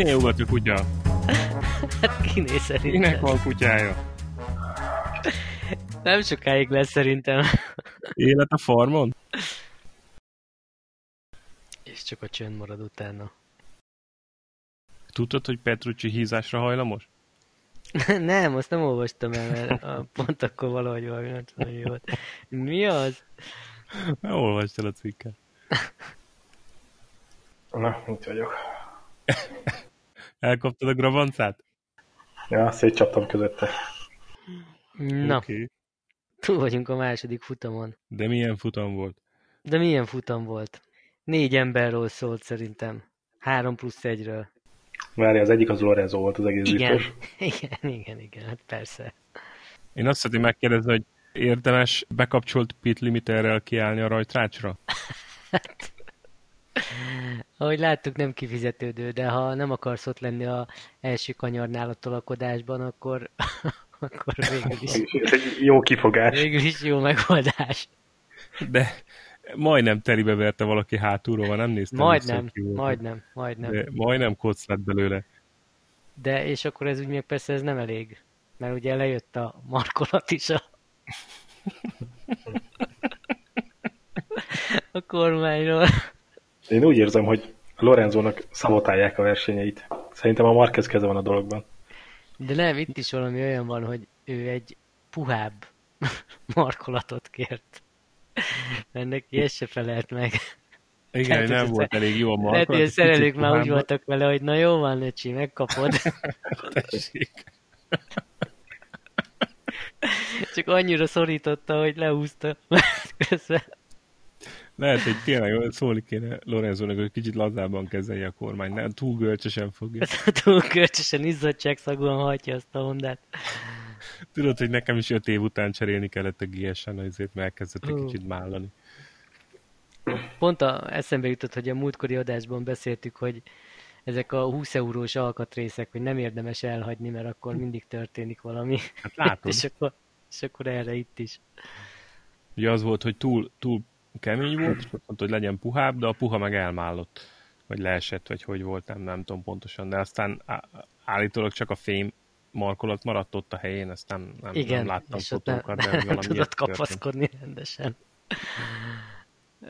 Kinél ugat a kutya? Hát kiné szerintem. Kinek van kutyája? Nem sokáig lesz szerintem. Élet a farmon? És csak a csönd marad utána. Tudtad, hogy Petrucci hízásra hajlamos? nem, azt nem olvastam el, mert a, pont akkor valahogy valami nem tudom, mi volt. Mi az? Nem olvastál a cikket. Na, itt vagyok. Elkaptad a grabancát? Ja, szétcsaptam közötte. Na, Oké. túl vagyunk a második futamon. De milyen futam volt? De milyen futam volt? Négy emberről szólt szerintem. Három plusz egyről. Várj, az egyik az Lorenzo volt, az egész Igen, biztos. igen, igen, igen, hát persze. Én azt szeretném megkérdezni, hogy érdemes bekapcsolt pit limiterrel kiállni a rajtrácsra? Ahogy láttuk, nem kifizetődő, de ha nem akarsz ott lenni a első kanyarnál a tolakodásban, akkor, akkor végül is, Ez egy jó kifogás. végül is jó megoldás. De majdnem telibe verte valaki hátulról, nem néztem. Majdnem, majdnem, majdnem. De majdnem kocz lett belőle. De és akkor ez úgy még persze ez nem elég. Mert ugye lejött a markolat is a, a kormányról. Én úgy érzem, hogy Lorenzónak szabotálják a versenyeit. Szerintem a Marquez keze van a dologban. De nem, itt is valami olyan van, hogy ő egy puhább markolatot kért. Mert neki ez se felelt meg. Igen, Tehát nem volt elég jó a markolat. Lehet, hogy a szerelők már úgy voltak vele, hogy na jó van, Necsi, megkapod. tessék. Csak annyira szorította, hogy lehúzta. Közben. Lehet, hogy tényleg szólni kéne Lorenzónak, hogy kicsit lazábban kezelje a kormány. Nem, túl görcsösen fogja. Túl kölcsösen izzadságszagúan hajtja azt a Hondát. Tudod, hogy nekem is öt év után cserélni kellett a GS-en, ezért már elkezdett egy kicsit mállani. Pont a, eszembe jutott, hogy a múltkori adásban beszéltük, hogy ezek a 20 eurós alkatrészek, hogy nem érdemes elhagyni, mert akkor mindig történik valami. Hát látod, és, akkor, és akkor erre itt is. ugye az volt, hogy túl, túl kemény volt, és mondta, hogy legyen puhább, de a puha meg elmállott. Vagy leesett, vagy hogy volt, nem, nem tudom pontosan. De aztán állítólag csak a fém markolat maradt ott a helyén, ezt nem, nem, Igen, nem láttam és fotókat, de nem, tudott történt. kapaszkodni rendesen.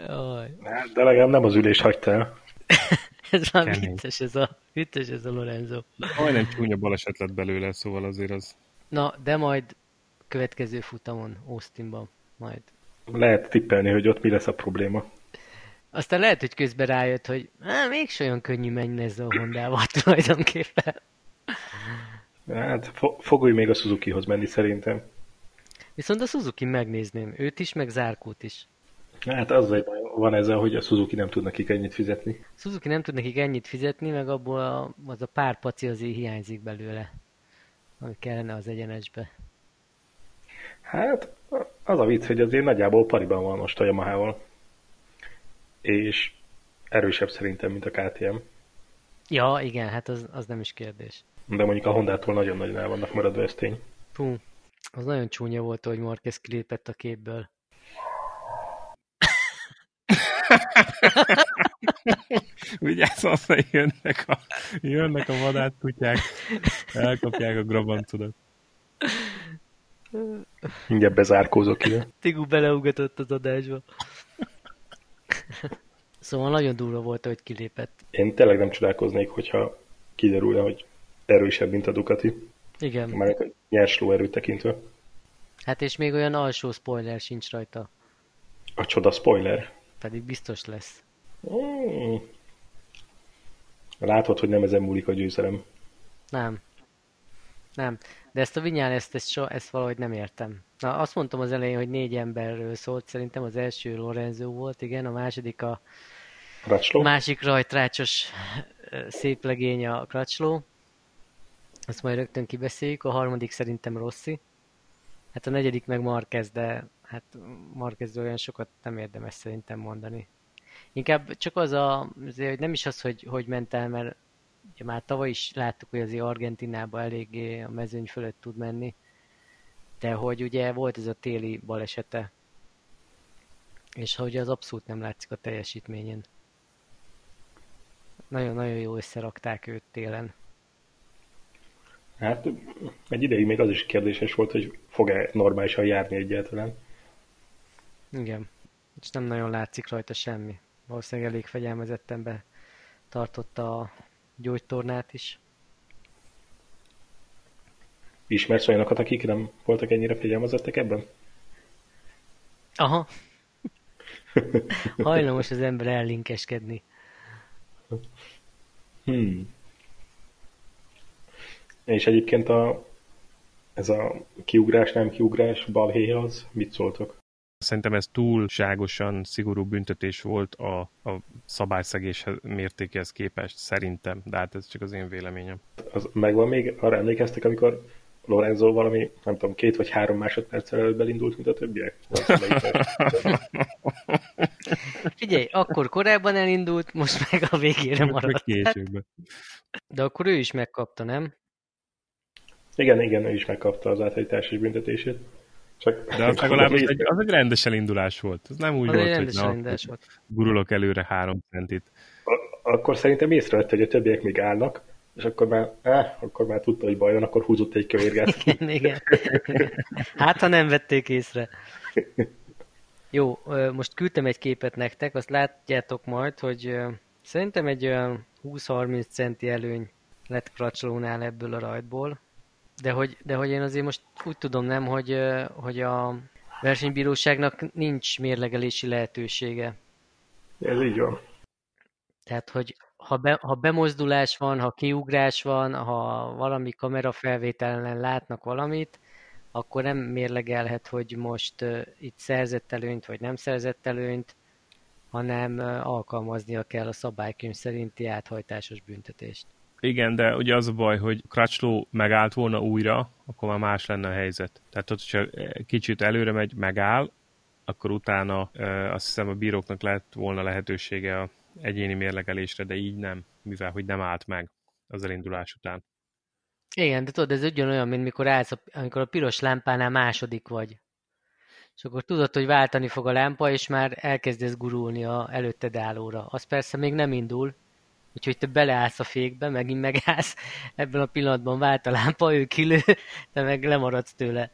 Jaj, Hát, De legalább nem az ülés hagyta el. ez már Kemény. vicces ez a, vicces ez a Lorenzo. Majdnem csúnya baleset lett belőle, szóval azért az... Na, de majd következő futamon, Austinban, majd. Lehet tippelni, hogy ott mi lesz a probléma. Aztán lehet, hogy közben rájött, hogy hát, mégse olyan könnyű menni ezzel a Hondával tulajdonképpen. Hát fo- fogolj még a Suzukihoz menni szerintem. Viszont a Suzuki megnézném, őt is, meg Zárkót is. Hát az egy van ezzel, hogy a Suzuki nem tud nekik ennyit fizetni. Suzuki nem tud nekik ennyit fizetni, meg abból a, az a pár paci azért hiányzik belőle, ami kellene az egyenesbe. Hát az a vicc, hogy azért nagyjából pariban van most a Yamaha-val. És erősebb szerintem, mint a KTM. Ja, igen, hát az, az nem is kérdés. De mondjuk a Hondától nagyon-nagyon el vannak maradva, ez tény. Fú, az nagyon csúnya volt, hogy Marquez kilépett a képből. Vigyázz, aztán jönnek a, jönnek a vadátkutyák, elkapják a grabancodat. Mindjárt bezárkózok ide. Tigu beleugatott az adásba. szóval nagyon durva volt, hogy kilépett. Én tényleg nem csodálkoznék, hogyha kiderülne, hogy erősebb, mint a Ducati. Igen, Már a nyers lóerőt tekintve. hát és még olyan alsó spoiler sincs rajta, A csoda spoiler. pedig biztos lesz. Mm. Látod, hogy nem ezen múlik a győzelem. Nem. Nem. De ezt a vinyán, ezt, so, ezt valahogy nem értem. Na, azt mondtam az elején, hogy négy emberről szólt, szerintem az első Lorenzo volt, igen, a második a Racsló? másik rajtrácsos szép legény a Kracsló. Azt majd rögtön kibeszéljük. A harmadik szerintem Rossi. Hát a negyedik meg Marquez, de hát Marquezről olyan sokat nem érdemes szerintem mondani. Inkább csak az a, azért, hogy nem is az, hogy hogy ment el, mert ugye már tavaly is láttuk, hogy azért Argentinába eléggé a mezőny fölött tud menni, de hogy ugye volt ez a téli balesete, és hogy az abszolút nem látszik a teljesítményen. nagyon-nagyon jó összerakták őt télen. Hát egy ideig még az is kérdéses volt, hogy fog-e normálisan járni egyáltalán. Igen, és nem nagyon látszik rajta semmi. Valószínűleg elég fegyelmezetten be tartotta a gyógytornát is. Ismersz olyanokat, akik nem voltak ennyire fegyelmezettek ebben? Aha. Hajlamos az ember ellinkeskedni. Hmm. És egyébként a, ez a kiugrás, nem kiugrás, balhé az, mit szóltok? Szerintem ez túlságosan szigorú büntetés volt a, a szabályszegés mértékéhez képest, szerintem, de hát ez csak az én véleményem. Az megvan még, arra emlékeztek, amikor Lorenzo valami, nem tudom, két vagy három másodperccel előbb elindult, mint a többiek? Figyelj, akkor korábban elindult, most meg a végére maradt. Később. De akkor ő is megkapta, nem? Igen, igen, ő is megkapta az áthajtásos büntetését. Csak De az legalább az egy, az egy rendes elindulás volt. Ez nem úgy Az volt, hogy na, volt. gurulok előre három centit. A- akkor szerintem észrevette, hogy a többiek még állnak, és akkor már, eh, akkor már tudta, hogy baj van, akkor húzott egy kövérgát. Igen, igen. Hát, ha nem vették észre. Jó, most küldtem egy képet nektek, azt látjátok majd, hogy szerintem egy olyan 20-30 centi előny lett Kracslónál ebből a rajtból. De hogy, de hogy én azért most úgy tudom, nem, hogy, hogy a versenybíróságnak nincs mérlegelési lehetősége. Ez így van. Tehát, hogy ha, be, ha bemozdulás van, ha kiugrás van, ha valami kamerafelvételen látnak valamit, akkor nem mérlegelhet, hogy most uh, itt szerzett előnyt, vagy nem szerzett előnyt, hanem uh, alkalmaznia kell a szabálykönyv szerinti áthajtásos büntetést. Igen, de ugye az a baj, hogy Crutchlow megállt volna újra, akkor már más lenne a helyzet. Tehát ott, hogyha kicsit előre megy, megáll, akkor utána ö, azt hiszem a bíróknak lett volna lehetősége a egyéni mérlegelésre, de így nem, mivel hogy nem állt meg az elindulás után. Igen, de tudod, ez ugyanolyan, mint mikor állsz, a, amikor a piros lámpánál második vagy. És akkor tudod, hogy váltani fog a lámpa, és már elkezdesz gurulni a előtted állóra. Az persze még nem indul, úgyhogy te beleállsz a fékbe, megint megállsz, ebben a pillanatban vált a lámpa, ő kilő, te meg lemaradsz tőle.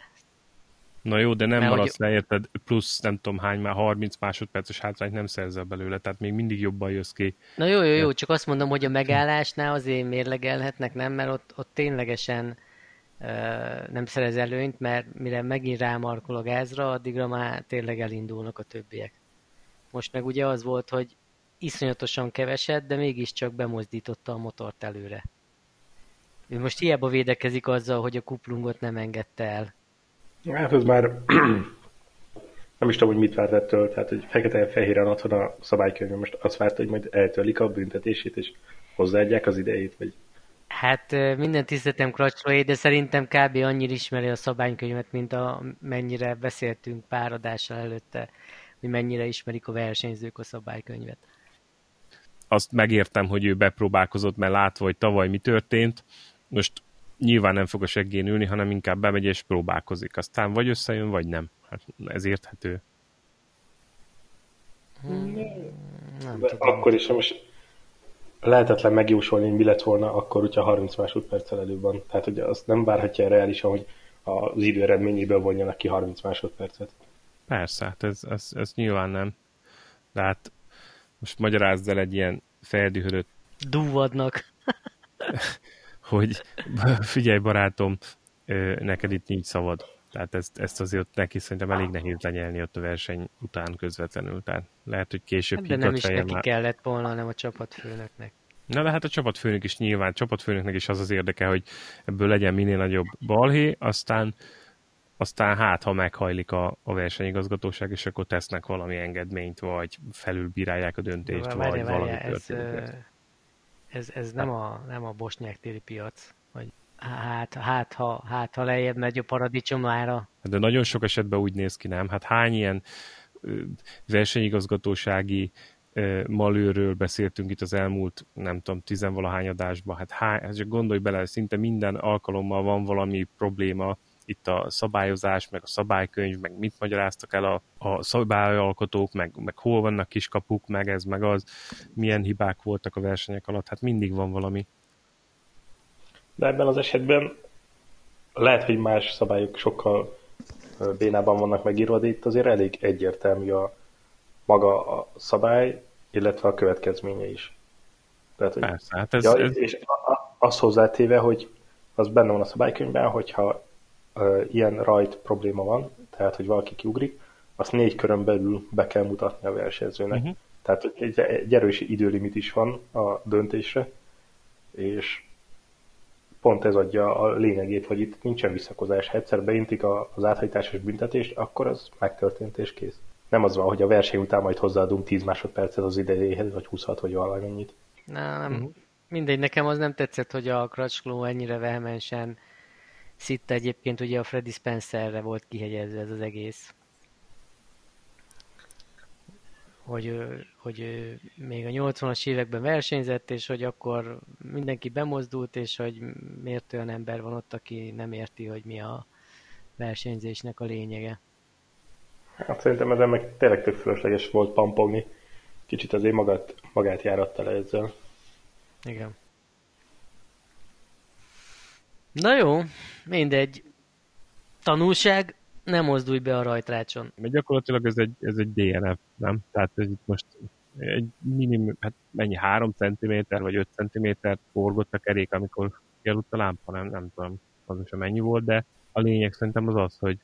Na jó, de nem Mert maradsz le, érted, plusz nem tudom hány, már 30 másodperces hátrányt nem szerzel belőle, tehát még mindig jobban jössz ki. Na jó, jó, jó, csak azt mondom, hogy a megállásnál azért mérlegelhetnek, nem? Mert ott, ott ténylegesen ö, nem szerez előnyt, mert mire megint rámarkol a gázra, addigra már tényleg elindulnak a többiek. Most meg ugye az volt, hogy iszonyatosan keveset, de mégiscsak bemozdította a motort előre. Ő most hiába védekezik azzal, hogy a kuplungot nem engedte el. Hát ez már nem is tudom, hogy mit várt ettől, tehát hogy fekete-fehéren otthon a szabálykönyv, most azt várta, hogy majd eltörlik a büntetését, és hozzáadják az idejét, vagy Hát minden tiszteletem Kracslóé, de szerintem kb. annyira ismeri a szabálykönyvet, mint a, mennyire beszéltünk pár adással előtte, hogy mennyire ismerik a versenyzők a szabálykönyvet. Azt megértem, hogy ő bepróbálkozott, mert látva, hogy tavaly mi történt, most nyilván nem fog a seggén ülni, hanem inkább bemegy és próbálkozik. Aztán vagy összejön, vagy nem. Hát ez érthető. Nem De tudom. akkor is most lehetetlen megjósolni, hogy mi lett volna akkor, hogyha 30 másodperccel előbb van. Tehát, hogy azt nem várhatja reálisan, hogy az idő eredményéből vonjanak ki 30 másodpercet. Persze, hát ez, ez, ez nyilván nem. De hát most magyarázd el egy ilyen feldühödött, Dúvadnak. hogy figyelj barátom, neked itt nincs szavad. Tehát ezt, ezt azért neki szerintem elég nehéz lenyelni ott a verseny után közvetlenül. Tehát lehet, hogy később Hát De nem is neki már- kellett volna, hanem a csapatfőnöknek. Na de hát a csapatfőnök is nyilván, csapatfőnöknek is az az érdeke, hogy ebből legyen minél nagyobb balhé, aztán, aztán hát, ha meghajlik a, a versenyigazgatóság, és akkor tesznek valami engedményt, vagy felülbírálják a döntést, Várjál, vagy várjál, valami ez, történik. ez, ez nem, a, nem a bosnyák téli piac, hogy hát, hát, ha, hát, ha lejjebb megy a paradicsomára. De nagyon sok esetben úgy néz ki, nem? Hát hány ilyen versenyigazgatósági malőről beszéltünk itt az elmúlt, nem tudom, tizenvalahány adásban. Hát, hány, hát csak gondolj bele, szinte minden alkalommal van valami probléma itt a szabályozás, meg a szabálykönyv, meg mit magyaráztak el a, a szabályalkotók, meg, meg hol vannak kiskapuk, meg ez, meg az, milyen hibák voltak a versenyek alatt, hát mindig van valami. De ebben az esetben lehet, hogy más szabályok sokkal bénában vannak megírva, de itt azért elég egyértelmű a maga a szabály, illetve a következménye is. Tehát, hogy, Persze, hát ez, ja, ez... És azt hozzátéve, hogy az benne van a szabálykönyvben, hogyha ilyen rajt probléma van, tehát hogy valaki kiugrik, azt négy körön belül be kell mutatni a versenyzőnek. Uh-huh. Tehát egy, egy erős időlimit is van a döntésre, és pont ez adja a lényegét, hogy itt nincsen visszakozás. Ha egyszer beintik az áthajtásos büntetést, akkor az megtörtént és kész. Nem az van, hogy a verseny után majd hozzáadunk 10 másodpercet az idejéhez, vagy 26, vagy valamennyit. Nem. Uh-huh. Mindegy, nekem az nem tetszett, hogy a Crutchlow ennyire vehemensen szitta egyébként ugye a Freddy Spencerre volt kihegyezve ez az egész. Hogy, hogy még a 80-as években versenyzett, és hogy akkor mindenki bemozdult, és hogy miért olyan ember van ott, aki nem érti, hogy mi a versenyzésnek a lényege. Hát szerintem ezen meg tényleg tök fölösleges volt pampogni. Kicsit azért magát, magát járatta le ezzel. Igen. Na jó, mindegy. Tanulság, nem mozdulj be a rajtrácson. Mert gyakorlatilag ez egy, ez egy DNF, nem? Tehát ez itt most egy minimum, hát mennyi, 3 cm vagy 5 cm forgott a kerék, amikor kialudt a lámpa, nem, nem tudom pontosan mennyi volt, de a lényeg szerintem az az, hogy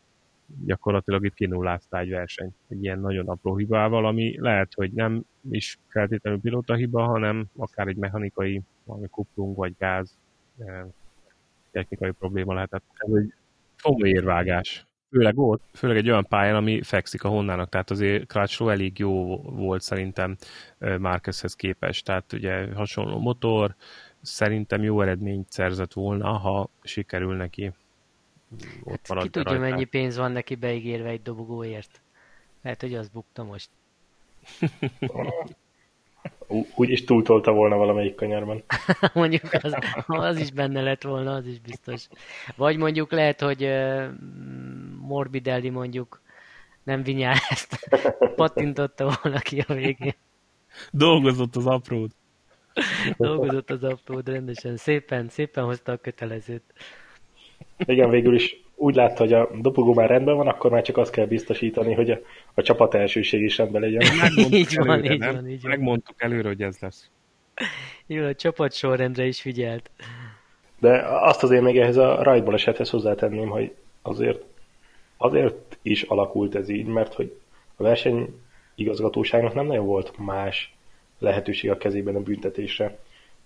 gyakorlatilag itt kinullázta egy verseny. Egy ilyen nagyon apró hibával, ami lehet, hogy nem is feltétlenül pilóta hiba, hanem akár egy mechanikai, valami kuplung vagy gáz eh, technikai probléma lehetett. Ez egy komoly érvágás. Főleg volt, főleg egy olyan pályán, ami fekszik a Hondának, tehát azért Crutchlow elég jó volt szerintem Marquezhez képest, tehát ugye hasonló motor, szerintem jó eredményt szerzett volna, ha sikerül neki ott hát, Ki tudja, rajta. mennyi pénz van neki beígérve egy dobogóért. Lehet, hogy az bukta most. Úgy is túltolta volna valamelyik kanyarban. mondjuk az, az is benne lett volna, az is biztos. Vagy mondjuk lehet, hogy uh, Morbidelli mondjuk nem vinyál ezt pattintotta volna ki a végén. Dolgozott az aprót. Dolgozott az aprót rendesen. Szépen, szépen hozta a kötelezőt. Igen, végül is úgy látta, hogy a dobogó már rendben van, akkor már csak azt kell biztosítani, hogy a, a csapat elsőség is rendben legyen. így van, előre, így nem? van, így van. Megmondtuk előre, hogy ez lesz. Jó, a csapat sorrendre is figyelt. De azt azért még ehhez a rajtból esethez hozzátenném, hogy azért, azért is alakult ez így, mert hogy a verseny igazgatóságnak nem nagyon volt más lehetőség a kezében a büntetésre.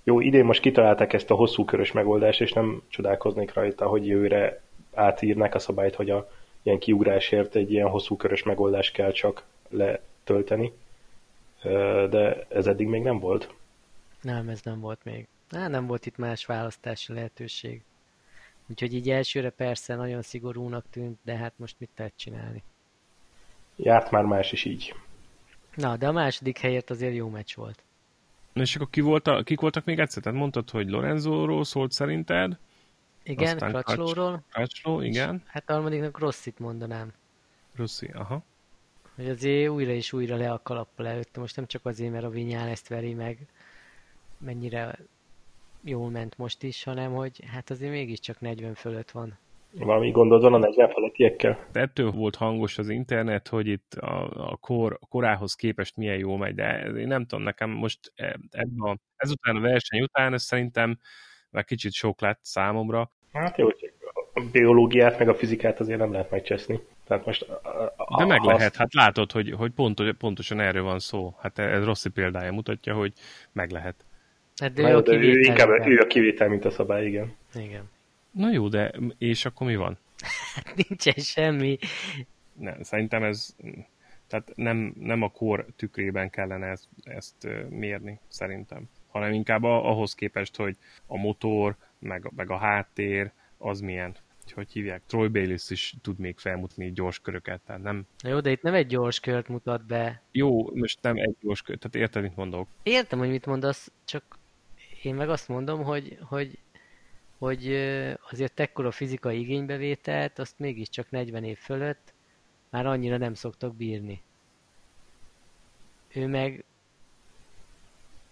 Jó, idén most kitalálták ezt a hosszú körös megoldást, és nem csodálkoznék rajta, hogy jövőre átírnak a szabályt, hogy a ilyen kiugrásért egy ilyen hosszú körös megoldást kell csak letölteni. De ez eddig még nem volt. Nem, ez nem volt még. Á, nem volt itt más választási lehetőség. Úgyhogy így elsőre persze nagyon szigorúnak tűnt, de hát most mit lehet csinálni? Járt már más is így. Na, de a második helyért azért jó meccs volt. Na és akkor ki volt a, kik voltak még egyszer? Tehát mondtad, hogy Lorenzóról szólt szerinted? Igen, Crutchlowról. Crutchlow, igen. Hát a harmadiknak Rosszit mondanám. Rossi, aha. Hogy azért újra és újra le a kalappal előtte. Most nem csak azért, mert a Vinyán ezt veri meg, mennyire jól ment most is, hanem hogy hát azért mégiscsak 40 fölött van. Valami gondod van a 40 felettiekkel? Ettől volt hangos az internet, hogy itt a, a, kor, a korához képest milyen jó megy, de én nem tudom, nekem most e, ebben a, ezután a verseny után ez szerintem már kicsit sok lett számomra. Hát jó, a biológiát meg a fizikát azért nem lehet megcseszni. Tehát most a, a, De meg azt... lehet, hát látod, hogy, hogy pont, pontosan erről van szó. Hát ez Rossi példája mutatja, hogy meg lehet. Hát de, jó, de ő inkább ő a kivétel, mint a szabály, igen. Igen. Na jó, de és akkor mi van? Hát nincsen semmi. Nem, szerintem ez tehát nem, nem a kor tükrében kellene ezt, ezt mérni, szerintem, hanem inkább ahhoz képest, hogy a motor, meg, meg a háttér, az milyen. Hogy hívják? Troy Bayliss is tud még felmutatni gyors köröket, tehát nem... Na jó, de itt nem egy gyors kört mutat be. Jó, most nem egy gyors kört, tehát érted, mit mondok? Értem, hogy mit mondasz, csak én meg azt mondom, hogy, hogy hogy azért ekkora fizikai igénybevételt, azt mégiscsak 40 év fölött már annyira nem szoktak bírni. Ő meg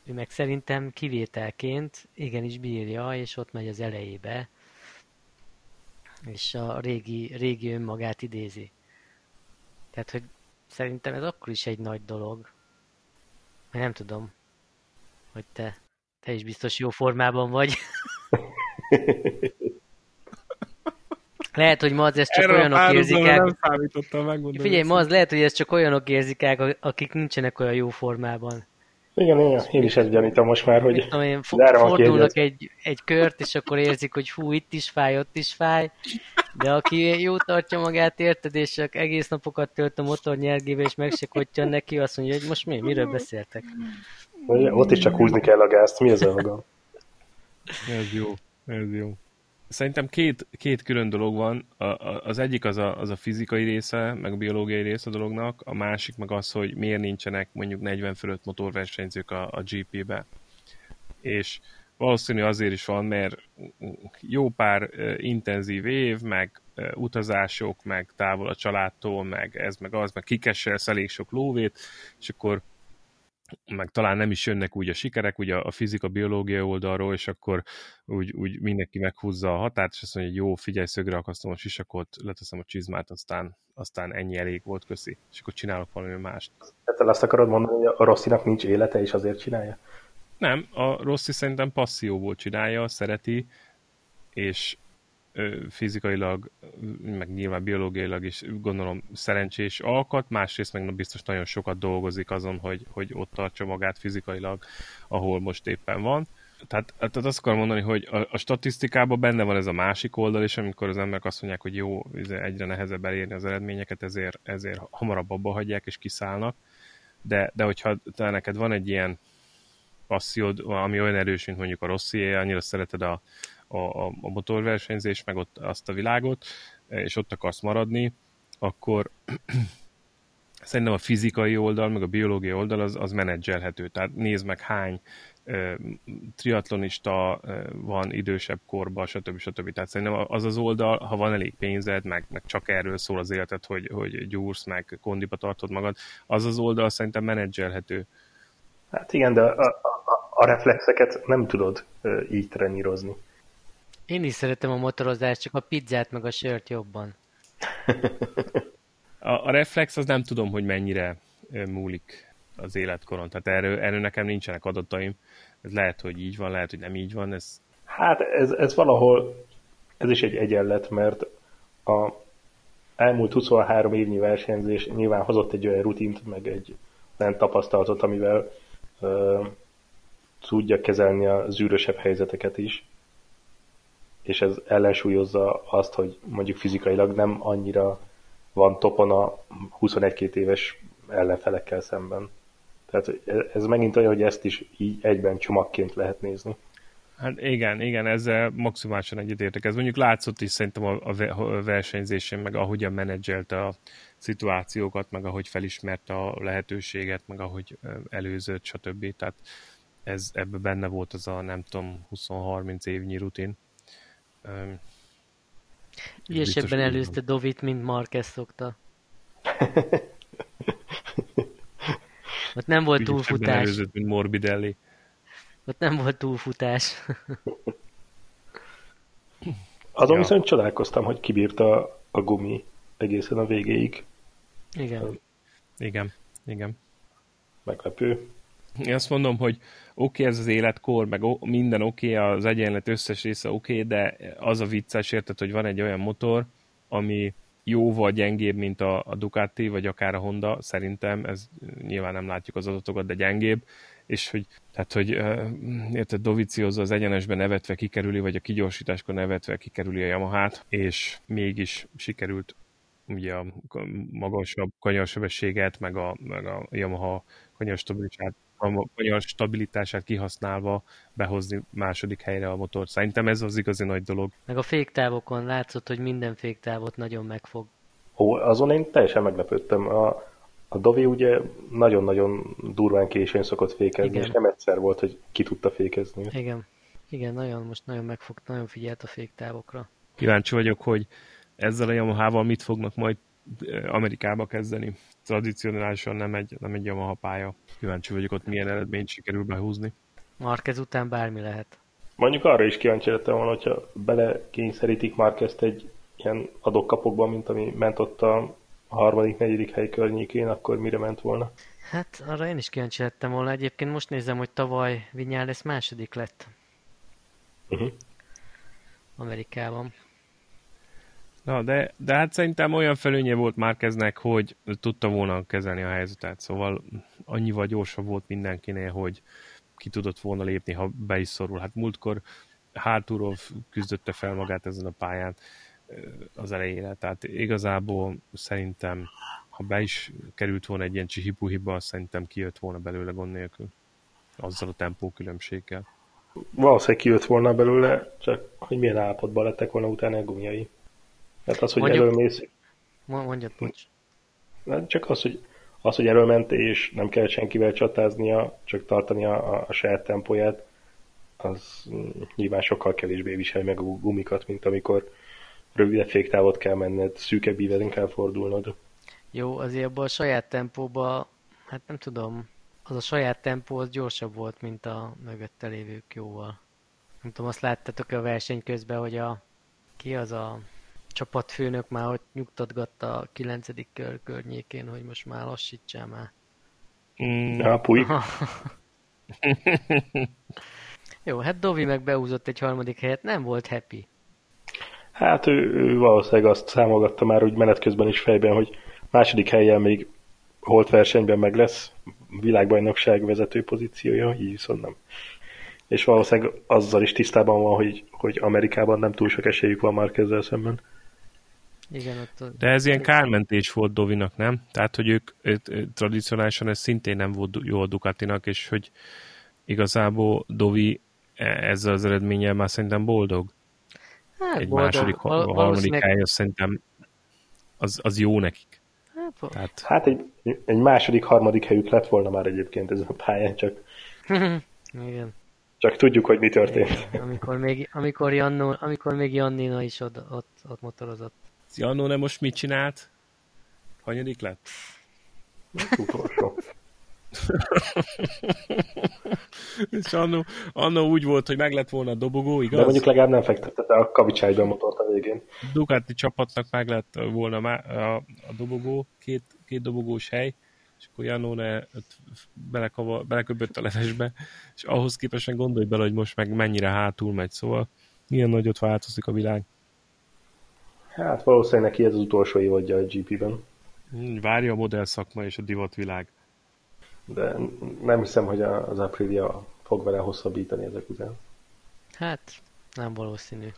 ő meg szerintem kivételként igenis bírja, és ott megy az elejébe, és a régi, régi önmagát idézi. Tehát, hogy szerintem ez akkor is egy nagy dolog. Nem tudom, hogy te, te is biztos jó formában vagy. Lehet, hogy ma az ezt csak Erre olyanok érzik el. Nem számítottam, megmondom. Figyelj, ma az lehet, hogy ezt csak olyanok érzik el, akik nincsenek olyan jó formában. Igen, igen, én is ezt gyanítom most már, hogy tudom én, fordulnak egy, egy kört, és akkor érzik, hogy hú, itt is fáj, ott is fáj, de aki jó tartja magát, érted, és csak egész napokat tölt a motor nyergébe, és meg se kottyan neki, azt mondja, hogy most mi, miről beszéltek? Ott is csak húzni kell a gázt, mi az a maga? Ez jó, ez jó. Szerintem két, két külön dolog van. A, a, az egyik az a, az a fizikai része, meg a biológiai része a dolognak, a másik meg az, hogy miért nincsenek mondjuk 40 fölött motorversenyzők a, a GP-be. És valószínű azért is van, mert jó pár intenzív év, meg utazások, meg távol a családtól, meg ez, meg az, meg kikeselsz elég sok lóvét, és akkor meg talán nem is jönnek úgy a sikerek, ugye a fizika, biológia oldalról, és akkor úgy, úgy mindenki meghúzza a határt, és azt mondja, hogy jó, figyelj, szögre akasztom a sisakot, leteszem a csizmát, aztán, aztán ennyi elég volt, köszi. És akkor csinálok valami mást. Tehát azt akarod mondani, hogy a Rosszinak nincs élete, és azért csinálja? Nem, a Rossi szerintem passzióból csinálja, szereti, és fizikailag, meg nyilván biológiailag is gondolom szerencsés alkat, másrészt meg biztos nagyon sokat dolgozik azon, hogy, hogy ott tartsa magát fizikailag, ahol most éppen van. Tehát, tehát azt akarom mondani, hogy a, a statisztikában benne van ez a másik oldal is, amikor az emberek azt mondják, hogy jó, egyre nehezebb elérni az eredményeket, ezért, ezért hamarabb abba hagyják és kiszállnak. De, de hogyha te neked van egy ilyen passziód, ami olyan erős, mint mondjuk a Rossié, annyira szereted a, a, a motorversenyzés, meg ott azt a világot, és ott akarsz maradni, akkor szerintem a fizikai oldal, meg a biológiai oldal az, az menedzselhető. Tehát nézd meg hány e, triatlonista e, van idősebb korban, stb. stb. Tehát szerintem az az oldal, ha van elég pénzed, meg, meg csak erről szól az életed, hogy, hogy gyúrsz, meg kondiba tartod magad, az az oldal szerintem menedzselhető. Hát igen, de a, a, a reflexeket nem tudod így trenírozni. Én is szeretem a motorozást, csak a pizzát meg a sört jobban. a, a reflex az nem tudom, hogy mennyire múlik az életkoron. Tehát erről, erről nekem nincsenek adataim. Ez lehet, hogy így van, lehet, hogy nem így van. Ez... Hát ez, ez valahol, ez is egy egyenlet, mert a elmúlt 23 évnyi versenyzés nyilván hozott egy olyan rutint, meg egy olyan tapasztalatot, amivel ö, tudja kezelni a zűrösebb helyzeteket is és ez ellensúlyozza azt, hogy mondjuk fizikailag nem annyira van topon a 21-2 éves ellenfelekkel szemben. Tehát ez megint olyan, hogy ezt is így egyben csomagként lehet nézni. Hát igen, igen, ezzel maximálisan egyetértek. Ez mondjuk látszott is szerintem a, a versenyzésén, meg ahogyan menedzselte a szituációkat, meg ahogy felismerte a lehetőséget, meg ahogy előzött, stb. Tehát ez ebbe benne volt az a nem tudom 20-30 évnyi rutin. Ügyesebben előzte Dovit, mint Marquez szokta. Ott nem volt túlfutás. előzött, mint Morbidelli. Ott nem volt túlfutás. Azon ja. viszont csodálkoztam, hogy kibírta a gumi egészen a végéig. Igen. Igen, igen. Meglepő. Én azt mondom, hogy oké, okay, ez az életkor, meg minden oké, okay, az egyenlet összes része oké, okay, de az a vicces, érted, hogy van egy olyan motor, ami jóval gyengébb, mint a, a Ducati, vagy akár a Honda, szerintem, ez nyilván nem látjuk az adatokat, de gyengébb, és hogy, tehát, hogy érted, Dovizioso az egyenesben nevetve kikerüli, vagy a kigyorsításkor nevetve kikerüli a Yamahát, és mégis sikerült ugye a magasabb kanyarsebességet, meg a, meg a Yamaha kanyarstabilitását a magyar stabilitását kihasználva behozni második helyre a motor. Szerintem ez az igazi nagy dolog. Meg a féktávokon látszott, hogy minden féktávot nagyon megfog. Ó, azon én teljesen meglepődtem. A, a Dovi ugye nagyon-nagyon durván későn szokott fékezni, Igen. és nem egyszer volt, hogy ki tudta fékezni. Igen. Igen, nagyon, most nagyon megfogt, nagyon figyelt a féktávokra. Kíváncsi vagyok, hogy ezzel a Yamaha-val mit fognak majd Amerikába kezdeni. Tradicionálisan nem egy, nem egy Yamaha pálya. Kíváncsi vagyok ott milyen eredményt sikerül behúzni. Marquez után bármi lehet. Mondjuk arra is kíváncsi lettem volna, hogyha belekényszerítik Marquezt egy ilyen adokkapokban, mint ami ment ott a harmadik, negyedik hely környékén, akkor mire ment volna? Hát arra én is kíváncsi lettem volna. Egyébként most nézem, hogy tavaly lesz második lett. Uh-huh. Amerikában. Na, de, de hát szerintem olyan felőnye volt Márkeznek, hogy tudta volna kezelni a helyzetet, szóval annyival gyorsabb volt mindenkinél, hogy ki tudott volna lépni, ha be is szorul. Hát múltkor hátulról küzdötte fel magát ezen a pályán az elejére, tehát igazából szerintem, ha be is került volna egy ilyen csihipuhiba, szerintem kijött volna belőle gond nélkül, azzal a tempó különbséggel. Valószínűleg kijött volna belőle, csak hogy milyen állapotban lettek volna utána a gumjai. Hát az, hogy előmész... Mondjad, bocs. Csak az, hogy, az, hogy előment és nem kell senkivel csatáznia, csak tartani a, a saját tempóját, az nyilván sokkal kevésbé visel meg a gumikat, mint amikor rövidebb féktávot kell menned, szűkebb ívelén kell fordulnod. Jó, azért abban a saját tempóba, hát nem tudom, az a saját tempó az gyorsabb volt, mint a mögötte lévők jóval. Nem tudom, azt láttatok a verseny közben, hogy a ki az a csapatfőnök már ott nyugtatgatta a kilencedik kör környékén, hogy most már lassítsál már. Mm, ja, puj. Jó, hát Dovi meg beúzott egy harmadik helyet, nem volt happy. Hát ő, ő valószínűleg azt számolgatta már úgy menet közben is fejben, hogy második helyen még holt versenyben meg lesz világbajnokság vezető pozíciója, így viszont nem. És valószínűleg azzal is tisztában van, hogy, hogy Amerikában nem túl sok esélyük van már kezdzel szemben. Igen, ott a... De ez ilyen kármentés volt Dovinak, nem? Tehát, hogy ők, tradicionálisan ez szintén nem volt jó a Ducatinak, és hogy igazából Dovi e, ezzel az eredménnyel már szerintem boldog. Hát, Egy boldog. második, Val- harmadik hely, az szerintem az, az jó nekik. Hát, Tehát... hát egy, egy második, harmadik helyük lett volna már egyébként ezen a pályán, csak Igen. Csak tudjuk, hogy mi történt. Igen, amikor még, amikor, Jannó, amikor még Jannina is ott, ott, ott motorozott. Jannó nem most mit csinált? Hanyadik lett? Utolsó. És annó, annó úgy volt, hogy meg lett volna a dobogó, igaz? De mondjuk legalább nem fektette a kavicsájba a motort a végén. Ducati csapatnak meg lett volna a, a dobogó, két, két dobogós hely, és akkor Janone beleköbött a levesbe, és ahhoz képest gondolj bele, hogy most meg mennyire hátul megy, szóval milyen nagyot változik a világ. Hát valószínűleg neki ez az utolsó évadja a GP-ben. Várja a modell szakma és a divatvilág. De nem hiszem, hogy az Aprilia fog vele hosszabbítani ezek után. Hát, nem valószínű.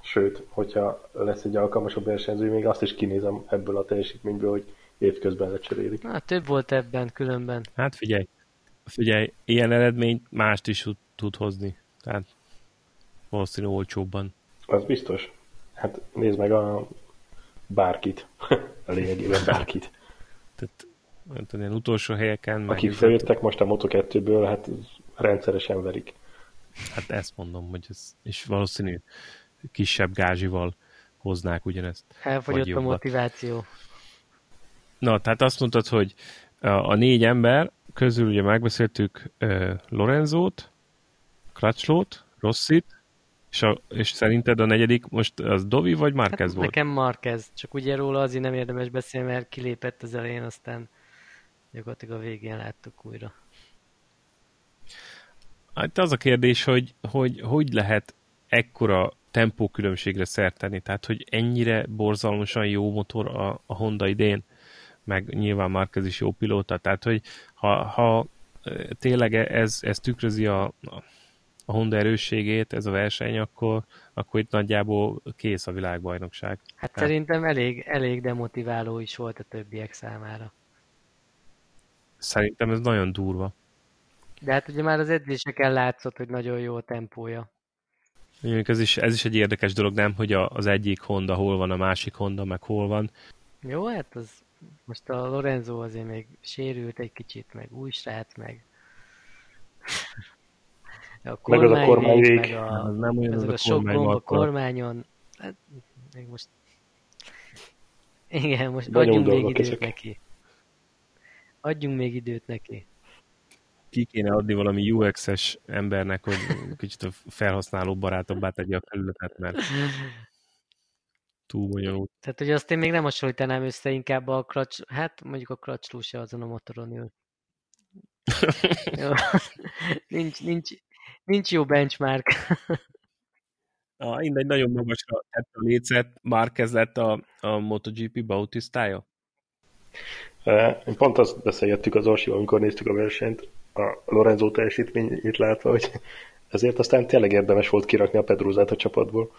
Sőt, hogyha lesz egy alkalmasabb versenyző, még azt is kinézem ebből a teljesítményből, hogy évközben lecserélik. Hát több volt ebben különben. Hát figyelj, figyelj, ilyen eredményt mást is tud hozni. Tehát valószínű olcsóbban. Az biztos. Hát nézd meg a bárkit. a lényegében bárkit. Tehát nem tudom, ilyen utolsó helyeken. Akik feljöttek most a Moto2-ből, hát rendszeresen verik. Hát ezt mondom, hogy ez, és valószínű kisebb gázsival hoznák ugyanezt. Elfogyott a motiváció. Na, tehát azt mondtad, hogy a, négy ember közül ugye megbeszéltük uh, Lorenzót, Crutchlót, Rossit, és, a, és szerinted a negyedik most az Dovi vagy Marquez hát volt? Nekem Marquez, csak ugye róla azért nem érdemes beszélni, mert kilépett az elején, aztán gyakorlatilag a végén láttuk újra. Hát az a kérdés, hogy hogy, hogy lehet ekkora tempókülönbségre szerteni, tehát hogy ennyire borzalmasan jó motor a, a Honda idén, meg nyilván Marquez is jó pilóta, tehát hogy ha, ha tényleg ez, ez tükrözi a, a Honda erősségét, ez a verseny, akkor, akkor itt nagyjából kész a világbajnokság. Hát, hát szerintem elég, elég demotiváló is volt a többiek számára. Szerintem ez nagyon durva. De hát ugye már az edzéseken látszott, hogy nagyon jó a tempója. Ez is, ez is egy érdekes dolog, nem, hogy a, az egyik Honda hol van, a másik Honda meg hol van. Jó, hát az most a Lorenzo azért még sérült egy kicsit, meg új srác, meg A Meg az a kormányvék. meg a, Az nem olyan, ezek az a a sok kormány gomb a kormányon. Hát, még most... Igen, most Bonyolult adjunk még időt ezek. neki. Adjunk még időt neki. Ki kéne adni valami UX-es embernek, hogy kicsit a felhasználó barátabbá tegye a felületet, mert túl bonyolult. Tehát, hogy azt én még nem hasonlítanám össze inkább a klacs... Hát, mondjuk a klacsló se azon a motoron ül. Jó. nincs, nincs, nincs jó benchmark. Ah, mindegy, nagyon magasra tett a lécet, Márquez lett a, a MotoGP Bautisztája. Én pont azt beszélgettük az Orsival, amikor néztük a versenyt, a Lorenzo teljesítményét látva, hogy ezért aztán tényleg érdemes volt kirakni a Pedruzát a csapatból.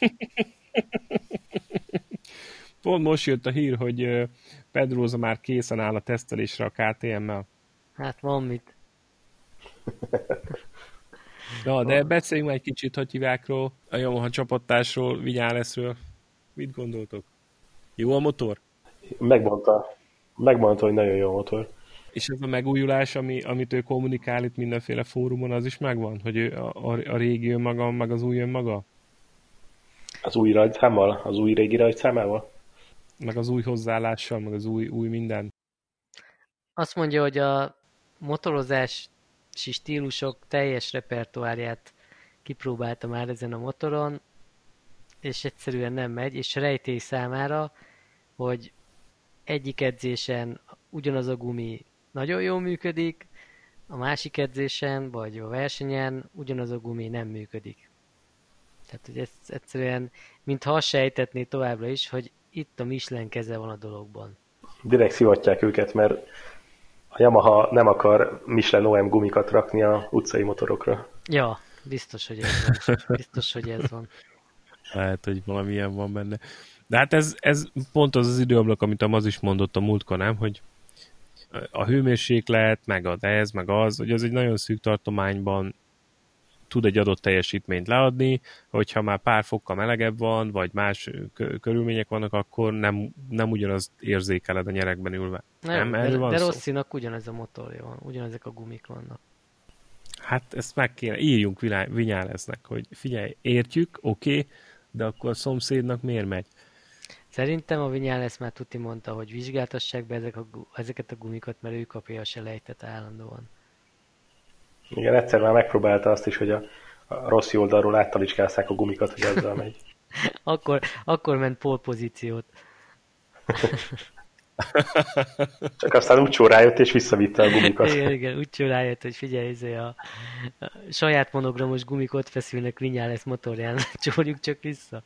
Pont most jött a hír, hogy ö, Pedroza már készen áll a tesztelésre a KTM-mel. Hát van mit. Na, de beszéljünk egy kicsit Hatyivákról, a Yamaha csapattársról, Vinyáleszről. Mit gondoltok? Jó a motor? Megmondta, megmondta, hogy nagyon jó a motor. És ez a megújulás, ami, amit ő kommunikál itt mindenféle fórumon, az is megvan? Hogy ő a, a, a régi önmaga, meg az új önmaga? Az új rajtszámmal, az új régi rajtszámával. Meg az új hozzáállással, meg az új, új minden? Azt mondja, hogy a motorozási stílusok teljes repertoárját kipróbálta már ezen a motoron, és egyszerűen nem megy, és rejtély számára, hogy egyik edzésen ugyanaz a gumi nagyon jól működik, a másik edzésen, vagy a versenyen ugyanaz a gumi nem működik. Tehát, hogy ez egyszerűen, mintha azt sejtetné továbbra is, hogy itt a Michelin keze van a dologban. Direkt szivatják őket, mert a Yamaha nem akar Michelin OM gumikat rakni a utcai motorokra. Ja, biztos, hogy ez van. Biztos, hogy ez van. Lehet, hogy valamilyen van benne. De hát ez, ez pont az az időablak, amit a Maz is mondott a múltkor, nem? Hogy a hőmérséklet, meg az ez, meg az, hogy az egy nagyon szűk tartományban tud egy adott teljesítményt leadni, hogyha már pár fokkal melegebb van, vagy más kö- körülmények vannak, akkor nem, nem ugyanaz érzékeled a nyerekben ülve. Nem, de, erről van de. Rosszinak ugyanez a motorja van, ugyanezek a gumik vannak. Hát ezt meg kéne, írjunk Vinyáleznek, hogy figyelj, értjük, oké, okay, de akkor a szomszédnak miért megy? Szerintem a Vinyales már tuti mondta, hogy vizsgáltassák be ezek a, ezeket a gumikat, mert ő kapja a selejtet állandóan. Igen, egyszer már megpróbálta azt is, hogy a, a rossz oldalról áttalicskázzák a gumikat, hogy ezzel megy. Akkor, akkor ment pole pozíciót. Csak aztán úgy rájött, és visszavitte a gumikat. Igen, igen, úgy rájött, hogy figyelj, ez a, a saját monogramos gumik ott feszülnek Vinyales motorján, csórjuk csak vissza.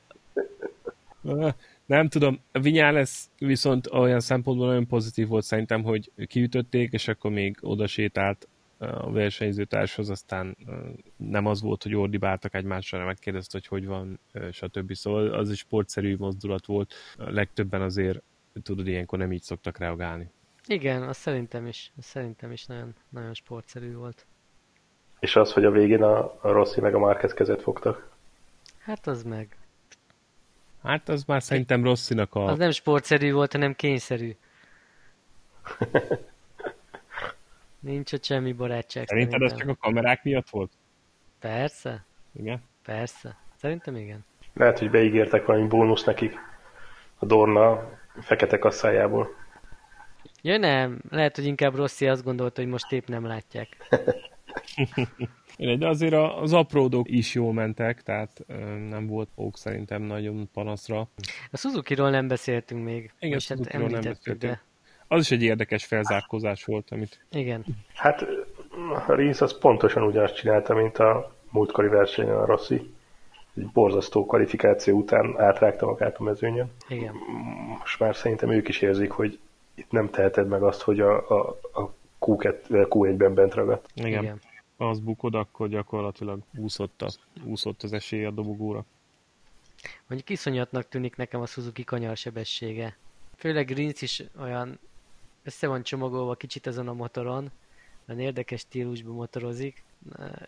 Nem tudom, Vinyales viszont olyan szempontból nagyon pozitív volt szerintem, hogy kiütötték, és akkor még oda sétált a versenyzőtárshoz, aztán nem az volt, hogy ordibáltak egymásra, hanem megkérdezte, hogy hogy van, stb. Szóval az is sportszerű mozdulat volt. A legtöbben azért, tudod, ilyenkor nem így szoktak reagálni. Igen, azt szerintem is, azt szerintem is nagyon, nagyon sportszerű volt. És az, hogy a végén a, a Rossi meg a Márquez kezet fogtak. Hát az meg. Hát az már szerintem Rosszinak a... Az nem sportszerű volt, hanem kényszerű. Nincs ott semmi barátság. Szerinted ez csak a kamerák miatt volt? Persze, Igen? persze. Szerintem igen. Lehet, hogy beígértek valami bónusz nekik a Dorna fekete kasszájából. Ja nem, lehet, hogy inkább Rossi azt gondolta, hogy most épp nem látják. De azért a- az apródok is jól mentek, tehát nem volt ok szerintem nagyon panaszra. A Suzuki-ról nem beszéltünk még. Igen, hát nem beszéltünk. de Az is egy érdekes felzárkózás volt, amit igen. Hát a Rins az pontosan ugyanazt csinálta, mint a múltkori versenyen a Rossi. Egy borzasztó kvalifikáció után átrágta magát a mezőnyön. Igen. Most már szerintem ők is érzik, hogy itt nem teheted meg azt, hogy a, a, a Q2, Q1-ben bent ragadt. igen, igen. az bukod, akkor gyakorlatilag úszott, a, úszott az esély a dobogóra. Mondjuk iszonyatnak tűnik nekem a Suzuki kanyarsebessége. Főleg Rins is olyan össze van csomagolva kicsit azon a motoron, olyan érdekes stílusban motorozik.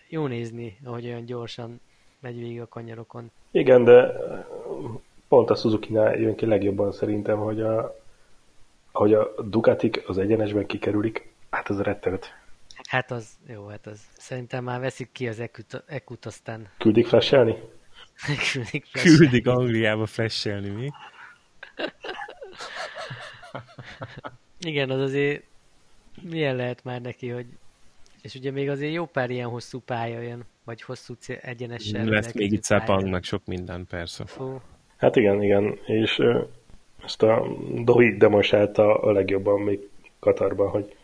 Jó nézni, ahogy olyan gyorsan megy végig a kanyarokon. Igen, de pont a Suzuki-nál jön ki legjobban szerintem, hogy a, hogy a Ducatik az egyenesben kikerülik, hát ez rettenet. Hát az, jó, hát az. Szerintem már veszik ki az ekut, ekut aztán Küldik flashelni? küldik. Küldik Angliába flashelni, mi? Igen, az azért milyen lehet már neki, hogy és ugye még azért jó pár ilyen hosszú pálya jön, vagy hosszú egyenesen. Lesz még itt Szepang, meg sok minden, persze. Fú, Hát igen, igen. És ö, ezt a Dohi demonstrálta a legjobban még Katarban, hogy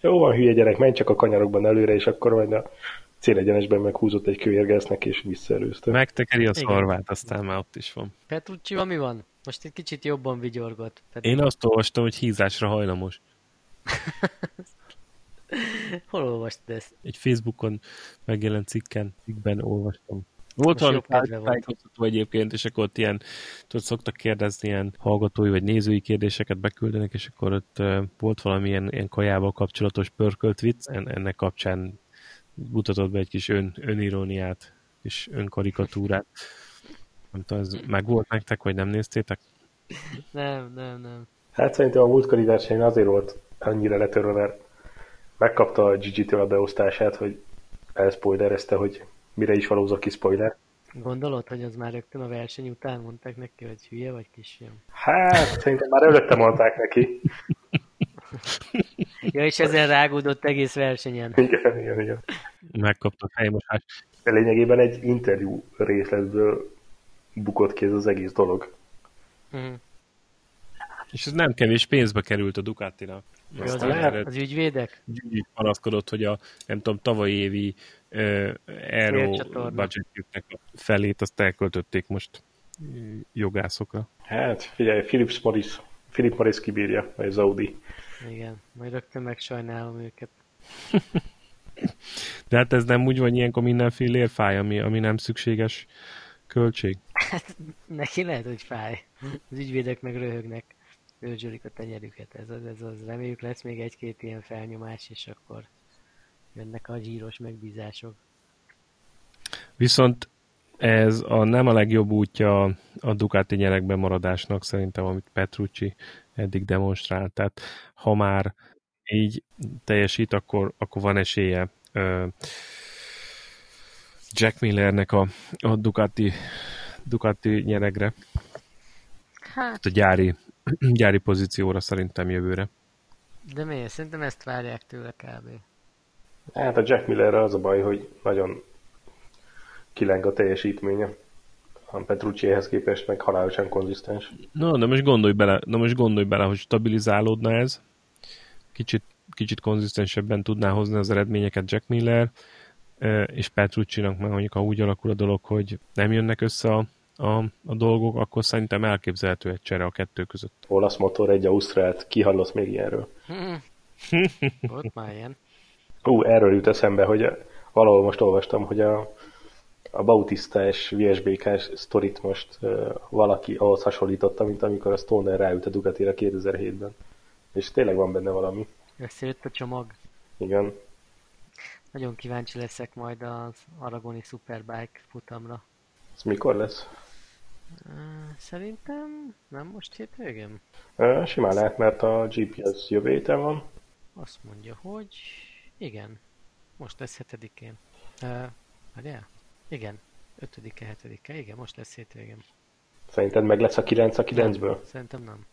jó van, hülye gyerek, menj csak a kanyarokban előre, és akkor majd a célegyenesben meghúzott egy kőérgesznek, és visszaelőzte. Megtekeri a szarvát, aztán már ott is van. Petrucci, mi van? Most egy kicsit jobban vigyorgott. Pet- Én azt olvastam, hogy hízásra hajlamos. Hol olvastad ezt? Egy Facebookon megjelent cikken, cikkben olvastam. Volt valami tájékoztató egyébként, és akkor ott ilyen, tudod, szoktak kérdezni ilyen hallgatói vagy nézői kérdéseket beküldenek, és akkor ott uh, volt valamilyen ilyen kajával kapcsolatos pörkölt vicc, en, ennek kapcsán mutatott be egy kis ön, öniróniát, és önkarikatúrát. Nem tudom, ez meg volt nektek, vagy nem néztétek? Nem, nem, nem. Hát szerintem a múltkori versenyen azért volt annyira letörve, mert megkapta a Gigi-től a beosztását, hogy elspoilerezte, hogy mire is valózok ki spoiler. Gondolod, hogy az már rögtön a verseny után mondták neki, hogy hülye vagy kisfiam? Hát, szerintem már előtte mondták neki. Ja, és ezen rágódott egész versenyen. Igen, igen, igen. Megkapta a fejmosást. De lényegében egy interjú részletből bukott ki ez az egész dolog. Mhm. És ez nem kevés pénzbe került a Ducatinak. Aztán lehet. az ügyvédek? Gyuri panaszkodott, hogy a, nem tudom, tavalyi évi uh, Aero budgetjüknek a felét azt elköltötték most jogászokra. Hát, figyelj, Philips Morris, Philip Morris kibírja, vagy az Audi. Igen, majd rögtön megsajnálom őket. De hát ez nem úgy van, ilyenkor mindenféle fáj, ami, ami nem szükséges költség. Neki lehet, hogy fáj. Az ügyvédek meg röhögnek, őrzsölik a tenyerüket. Ez az, ez az. Reméljük lesz még egy-két ilyen felnyomás, és akkor jönnek a zsíros megbízások. Viszont ez a, nem a legjobb útja a Ducati nyerekben maradásnak szerintem, amit Petrucci eddig demonstrált. Tehát ha már így teljesít, akkor, akkor van esélye Jack Millernek a, a Ducati, Ducati nyeregre, Hát, a gyári, gyári pozícióra szerintem jövőre. de miért? Szerintem ezt várják tőle kb. Hát a Jack Millerre az a baj, hogy nagyon kileng a teljesítménye. A Petruccihez képest meg halálosan konzisztens. Na, de most gondolj bele, na most gondolj bele, hogy stabilizálódna ez, kicsit, kicsit konzisztensebben tudná hozni az eredményeket Jack Miller, és Petrucci-nak meg mondjuk, ha úgy alakul a dolog, hogy nem jönnek össze a, a, a dolgok, akkor szerintem elképzelhető egy csere a kettő között. Olasz motor, egy Ausztrált, ki hallott még ilyenről? Volt már ilyen. Ú, erről jut eszembe, hogy valahol most olvastam, hogy a, a Bautista-es VSBK-s sztorit most uh, valaki ahhoz hasonlította, mint amikor a Stoner ráült a Ducatira 2007-ben. És tényleg van benne valami. Összejött a csomag. Igen. Nagyon kíváncsi leszek majd az Aragoni Superbike futamra. Ez mikor lesz? Szerintem nem most hétvégén. Simán lehet, mert a GPS jövő héten van. Azt mondja, hogy igen. Most lesz hetedikén. Várjál? Igen. Ötödike, hetedike. Igen, most lesz hétvégén. Szerinted meg lesz a 9 a 9-ből? Szerintem nem.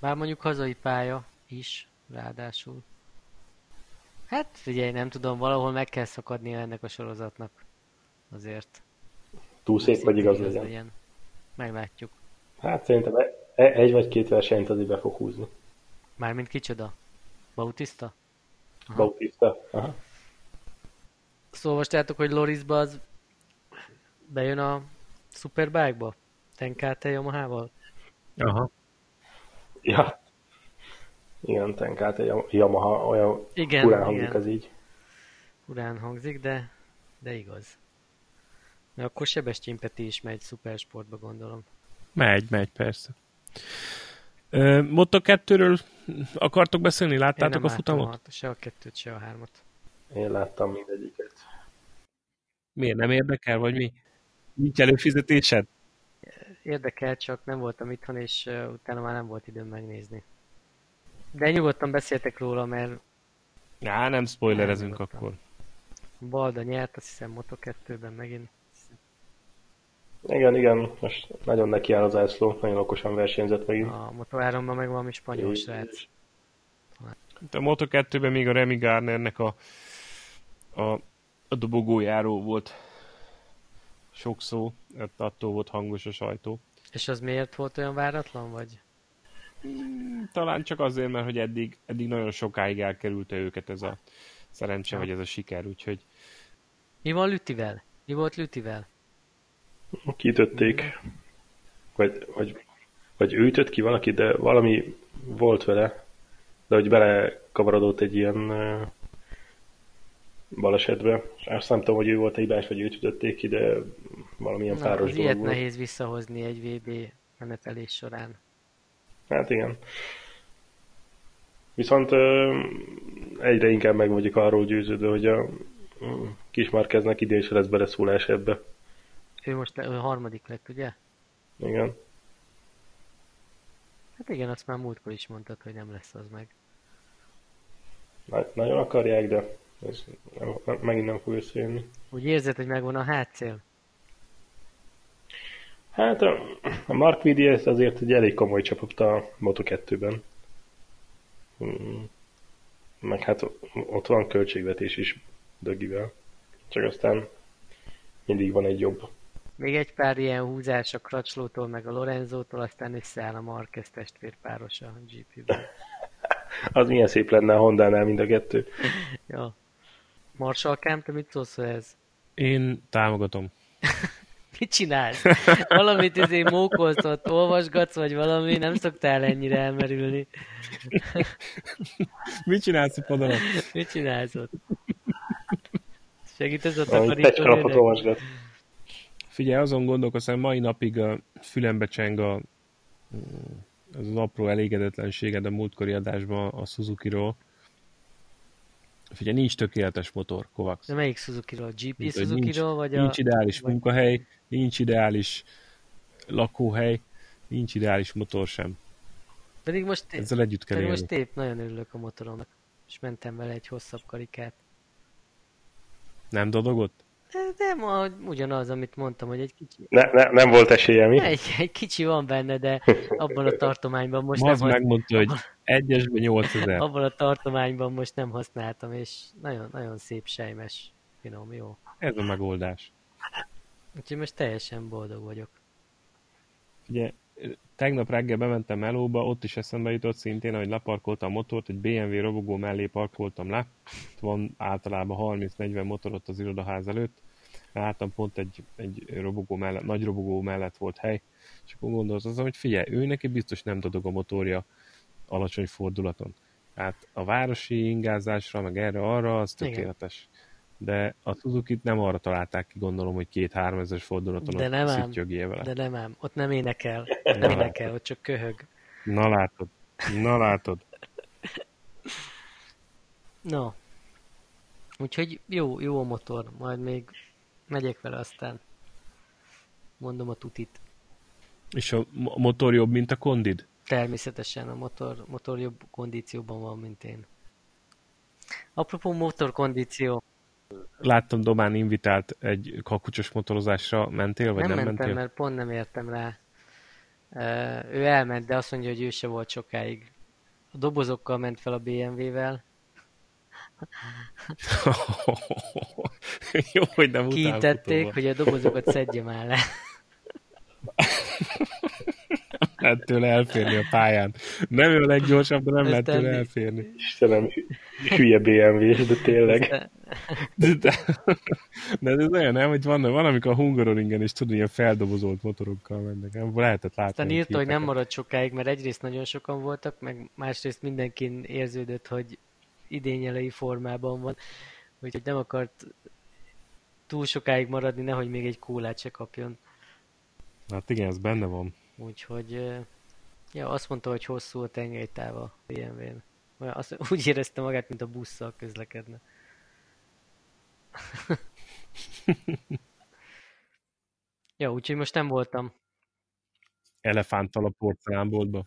Bár mondjuk hazai pálya is, ráadásul. Hát figyelj, nem tudom, valahol meg kell szakadnia ennek a sorozatnak. Azért. Túl szép vagy igaz legyen. Meglátjuk. Hát szerintem e- e- egy vagy két versenyt azért be fog húzni. Mármint kicsoda? Bautista? Aha. Bautista. Aha. Szóval olvastátok, hogy Lorisba az bejön a Superbike-ba? Tenkate Yamaha-val? Aha. Ja. Igen, tenkát egy Yamaha, olyan Igen, furán hangzik igen. ez így. Urán hangzik, de, de igaz. Na akkor Sebestyén Peti is megy szupersportba, gondolom. Megy, megy, persze. Moto 2-ről akartok beszélni? Láttátok a futamot? A, se a kettőt, se a hármat. Én láttam mindegyiket. Miért nem érdekel, vagy mi? Nincs előfizetésed? Érdekel, csak nem voltam itthon, és utána már nem volt időm megnézni. De nyugodtan beszéltek róla, mert Á, nem spoilerezünk nem akkor. Balda nyert, azt hiszem Moto2-ben megint. Igen, igen, most nagyon neki áll az ászló, nagyon okosan versenyzett megint. A Moto3-ban meg valami spanyol srác. A Moto2-ben még a Remy Garnernek a, a, a dobogójáró volt sok szó, attól volt hangos a sajtó. És az miért volt olyan váratlan, vagy? Hmm, talán csak azért, mert hogy eddig, eddig nagyon sokáig elkerülte őket ez a szerencse, vagy ez a siker, úgyhogy... Mi van Lütivel? Mi volt Lütivel? Kiütötték. Vagy, vagy, vagy ő ütött ki valaki, de valami volt vele, de hogy belekavarodott egy ilyen balesetbe. Azt nem tudom, hogy ő volt a hibás, vagy őt ütötték ki, de valamilyen Na, páros dolog ilyet volt. nehéz visszahozni egy VB menetelés során. Hát igen. Viszont egyre inkább meg vagyok arról győződve, hogy a kismárkeznek idén is lesz beleszólás ebbe. Ő most ő harmadik lett, ugye? Igen. Hát igen, azt már múltkor is mondtad, hogy nem lesz az meg. Na, nagyon akarják, de ez nem, nem, megint nem fog összejönni. Úgy érzed, hogy megvan a hátszél? Hát a, Mark Vidier azért egy elég komoly csapat a Moto2-ben. Hmm. Meg hát ott van költségvetés is Dögivel. Csak aztán mindig van egy jobb. Még egy pár ilyen húzás a Kracslótól, meg a Lorenzótól, aztán összeáll a Marquez testvérpáros a GP-ben. Az milyen szép lenne a Honda-nál mind a kettő. ja. Marsalkám, te mit szólsz ez? Én támogatom. mit csinálsz? Valamit izé mókolsz, olvasgatsz, vagy valami, nem szoktál ennyire elmerülni. mit csinálsz a padon? mit csinálsz ott? Segítesz a takarítani? Figyelj, azon gondolkozom, mai napig a fülembe cseng a, az, az apró elégedetlenséged a múltkori adásban a Suzuki-ról, Figyelj, nincs tökéletes motor, Kovacs. De melyik Suzuki-ról? GP Mint, Suzuki-ról? Vagy nincs a... ideális vagy... munkahely, nincs ideális lakóhely, nincs ideális motor sem. Pedig most, Ezzel együtt kell most épp nagyon örülök a motoromnak, és mentem vele egy hosszabb karikát. Nem dodogott? Nem, ugyanaz, amit mondtam, hogy egy kicsi... Ne, ne, nem volt esélye, mi? Egy, egy kicsi van benne, de abban a tartományban most Maz nem... megmondta, hogy egyesben 8000. Abban a tartományban most nem használtam, és nagyon, nagyon szép sejmes, finom, jó. Ez a megoldás. Úgyhogy most teljesen boldog vagyok. Ugye, tegnap reggel bementem melóba, ott is eszembe jutott szintén, hogy leparkoltam a motort, egy BMW robogó mellé parkoltam le. Van általában 30-40 motor ott az irodaház előtt. Láttam pont egy, egy robogó mellett, nagy robogó mellett volt hely, és akkor gondoltam, hogy figyelj, ő neki biztos nem tudok a motorja alacsony fordulaton. Hát a városi ingázásra, meg erre-arra, az tökéletes. Igen. De a suzuki nem arra találták ki, gondolom, hogy két-három ezeres fordulaton de nem ám, vele. De nem ám, ott nem énekel, nem Na énekel, ott csak köhög. Na látod, na látod. No. Úgyhogy jó, jó a motor, majd még megyek vele aztán. Mondom a tutit. És a motor jobb, mint a kondid? Természetesen a motor, motor jobb kondícióban van, mint én. Apropó motorkondíció. Láttam Domán invitált egy kakucsos motorozásra. Mentél, vagy nem, nem mentem, mentél? mert pont nem értem rá. ő elment, de azt mondja, hogy ő se volt sokáig. A dobozokkal ment fel a BMW-vel. Jó, hogy nem Kiítették, hogy a dobozokat szedje már le. lehet tőle elférni a pályán. Nem ő a leggyorsabb, de nem lehet tőle elférni. Istenem, hülye bmw de tényleg. De, de, de, ez olyan, nem, hogy van, van amikor a Hungaroringen is tudod, ilyen feldobozolt motorokkal mennek. Nem, lehetett látni. Aztán írta, hogy nem marad sokáig, mert egyrészt nagyon sokan voltak, meg másrészt mindenkin érződött, hogy idényelei formában van, úgyhogy nem akart túl sokáig maradni, nehogy még egy kólát se kapjon. Hát igen, ez benne van. Úgyhogy ja, azt mondta, hogy hosszú a tengelytáva a BMW-n. Azt, úgy érezte magát, mint a busszal közlekedne. ja, úgyhogy most nem voltam. Elefánttal a porcelánboltba.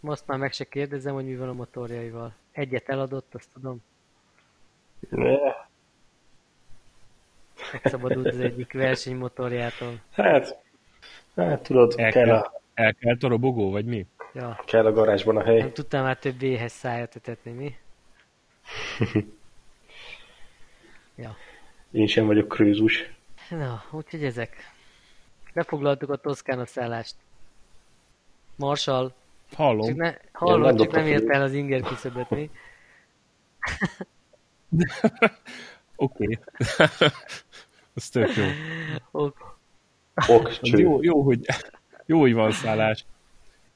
Most már meg se kérdezem, hogy mi van a motorjaival. Egyet eladott, azt tudom. Ne. Megszabadult az egyik versenymotorjától. Hát, hát tudod, El kell kell, a, el kell a robogó, vagy mi? Ja, kell a garázsban a hely. nem tudtam már több éhes szájat etetni, mi? Ja. Én sem vagyok krőzus. Na, úgyhogy ezek. Lefoglaltuk a Toszkána szállást. Marsal, Hallom. csak ne, nem hallod, csak nem ért el az inger küszöböt, mi? Oké. Az tök jó. Ok. Ok, cső. jó, jó, hogy, jó, hogy van szállás.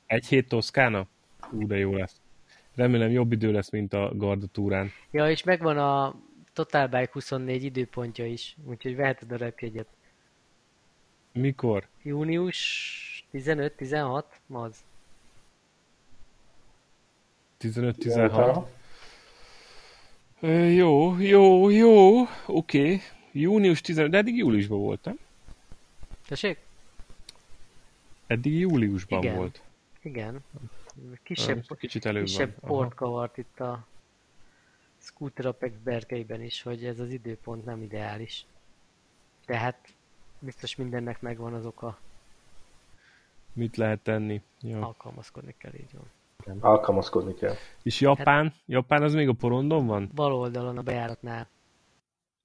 Egy hét Toszkána? Ú, de jó lesz. Remélem jobb idő lesz, mint a Garda túrán. Ja, és megvan a Total Bike 24 időpontja is, úgyhogy veheted a repjegyet. Mikor? Június 15-16? Az. 15-16. Ö, Jó, jó, jó, oké. Június 15, de eddig júliusban volt, nem? Tessék? Eddig júliusban Igen. volt. Igen. Kisebb, Kicsit előbb kisebb van. port kavart itt a Scooter Apex berkeiben is, hogy ez az időpont nem ideális. De hát biztos mindennek megvan az oka, Mit lehet tenni? Ja. alkalmazkodni kell így van. Alkalmazkodni kell. És Japán? Japán az még a porondon van? Bal oldalon a bejáratnál.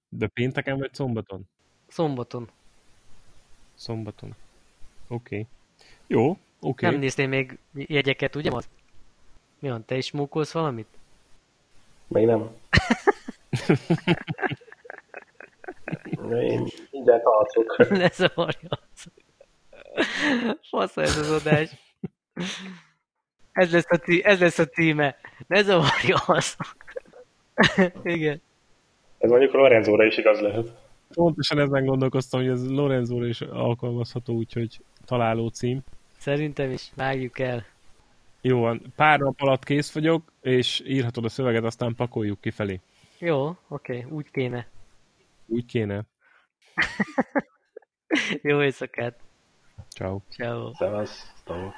De pénteken vagy szombaton? Szombaton. Szombaton. Oké. Okay. Jó, oké. Okay. Nem néztél még jegyeket, ugye? Az? Mi van, te is mókolsz valamit? Még nem. Én mindent alszok. ne zavarja az. Fasz ez az adás. Ez lesz a, tí- ez lesz a címe. Ne zavarja az. Igen. Ez mondjuk Lorenzóra is igaz lehet. Pontosan ezen gondolkoztam, hogy ez Lorenzóra is alkalmazható, úgyhogy találó cím. Szerintem is. Vágjuk el. Jó van, pár nap alatt kész vagyok, és írhatod a szöveget, aztán pakoljuk kifelé. Jó, oké, okay, úgy kéne. Úgy kéne. Jó éjszakát. Ciao. Ciao. Szevasztok.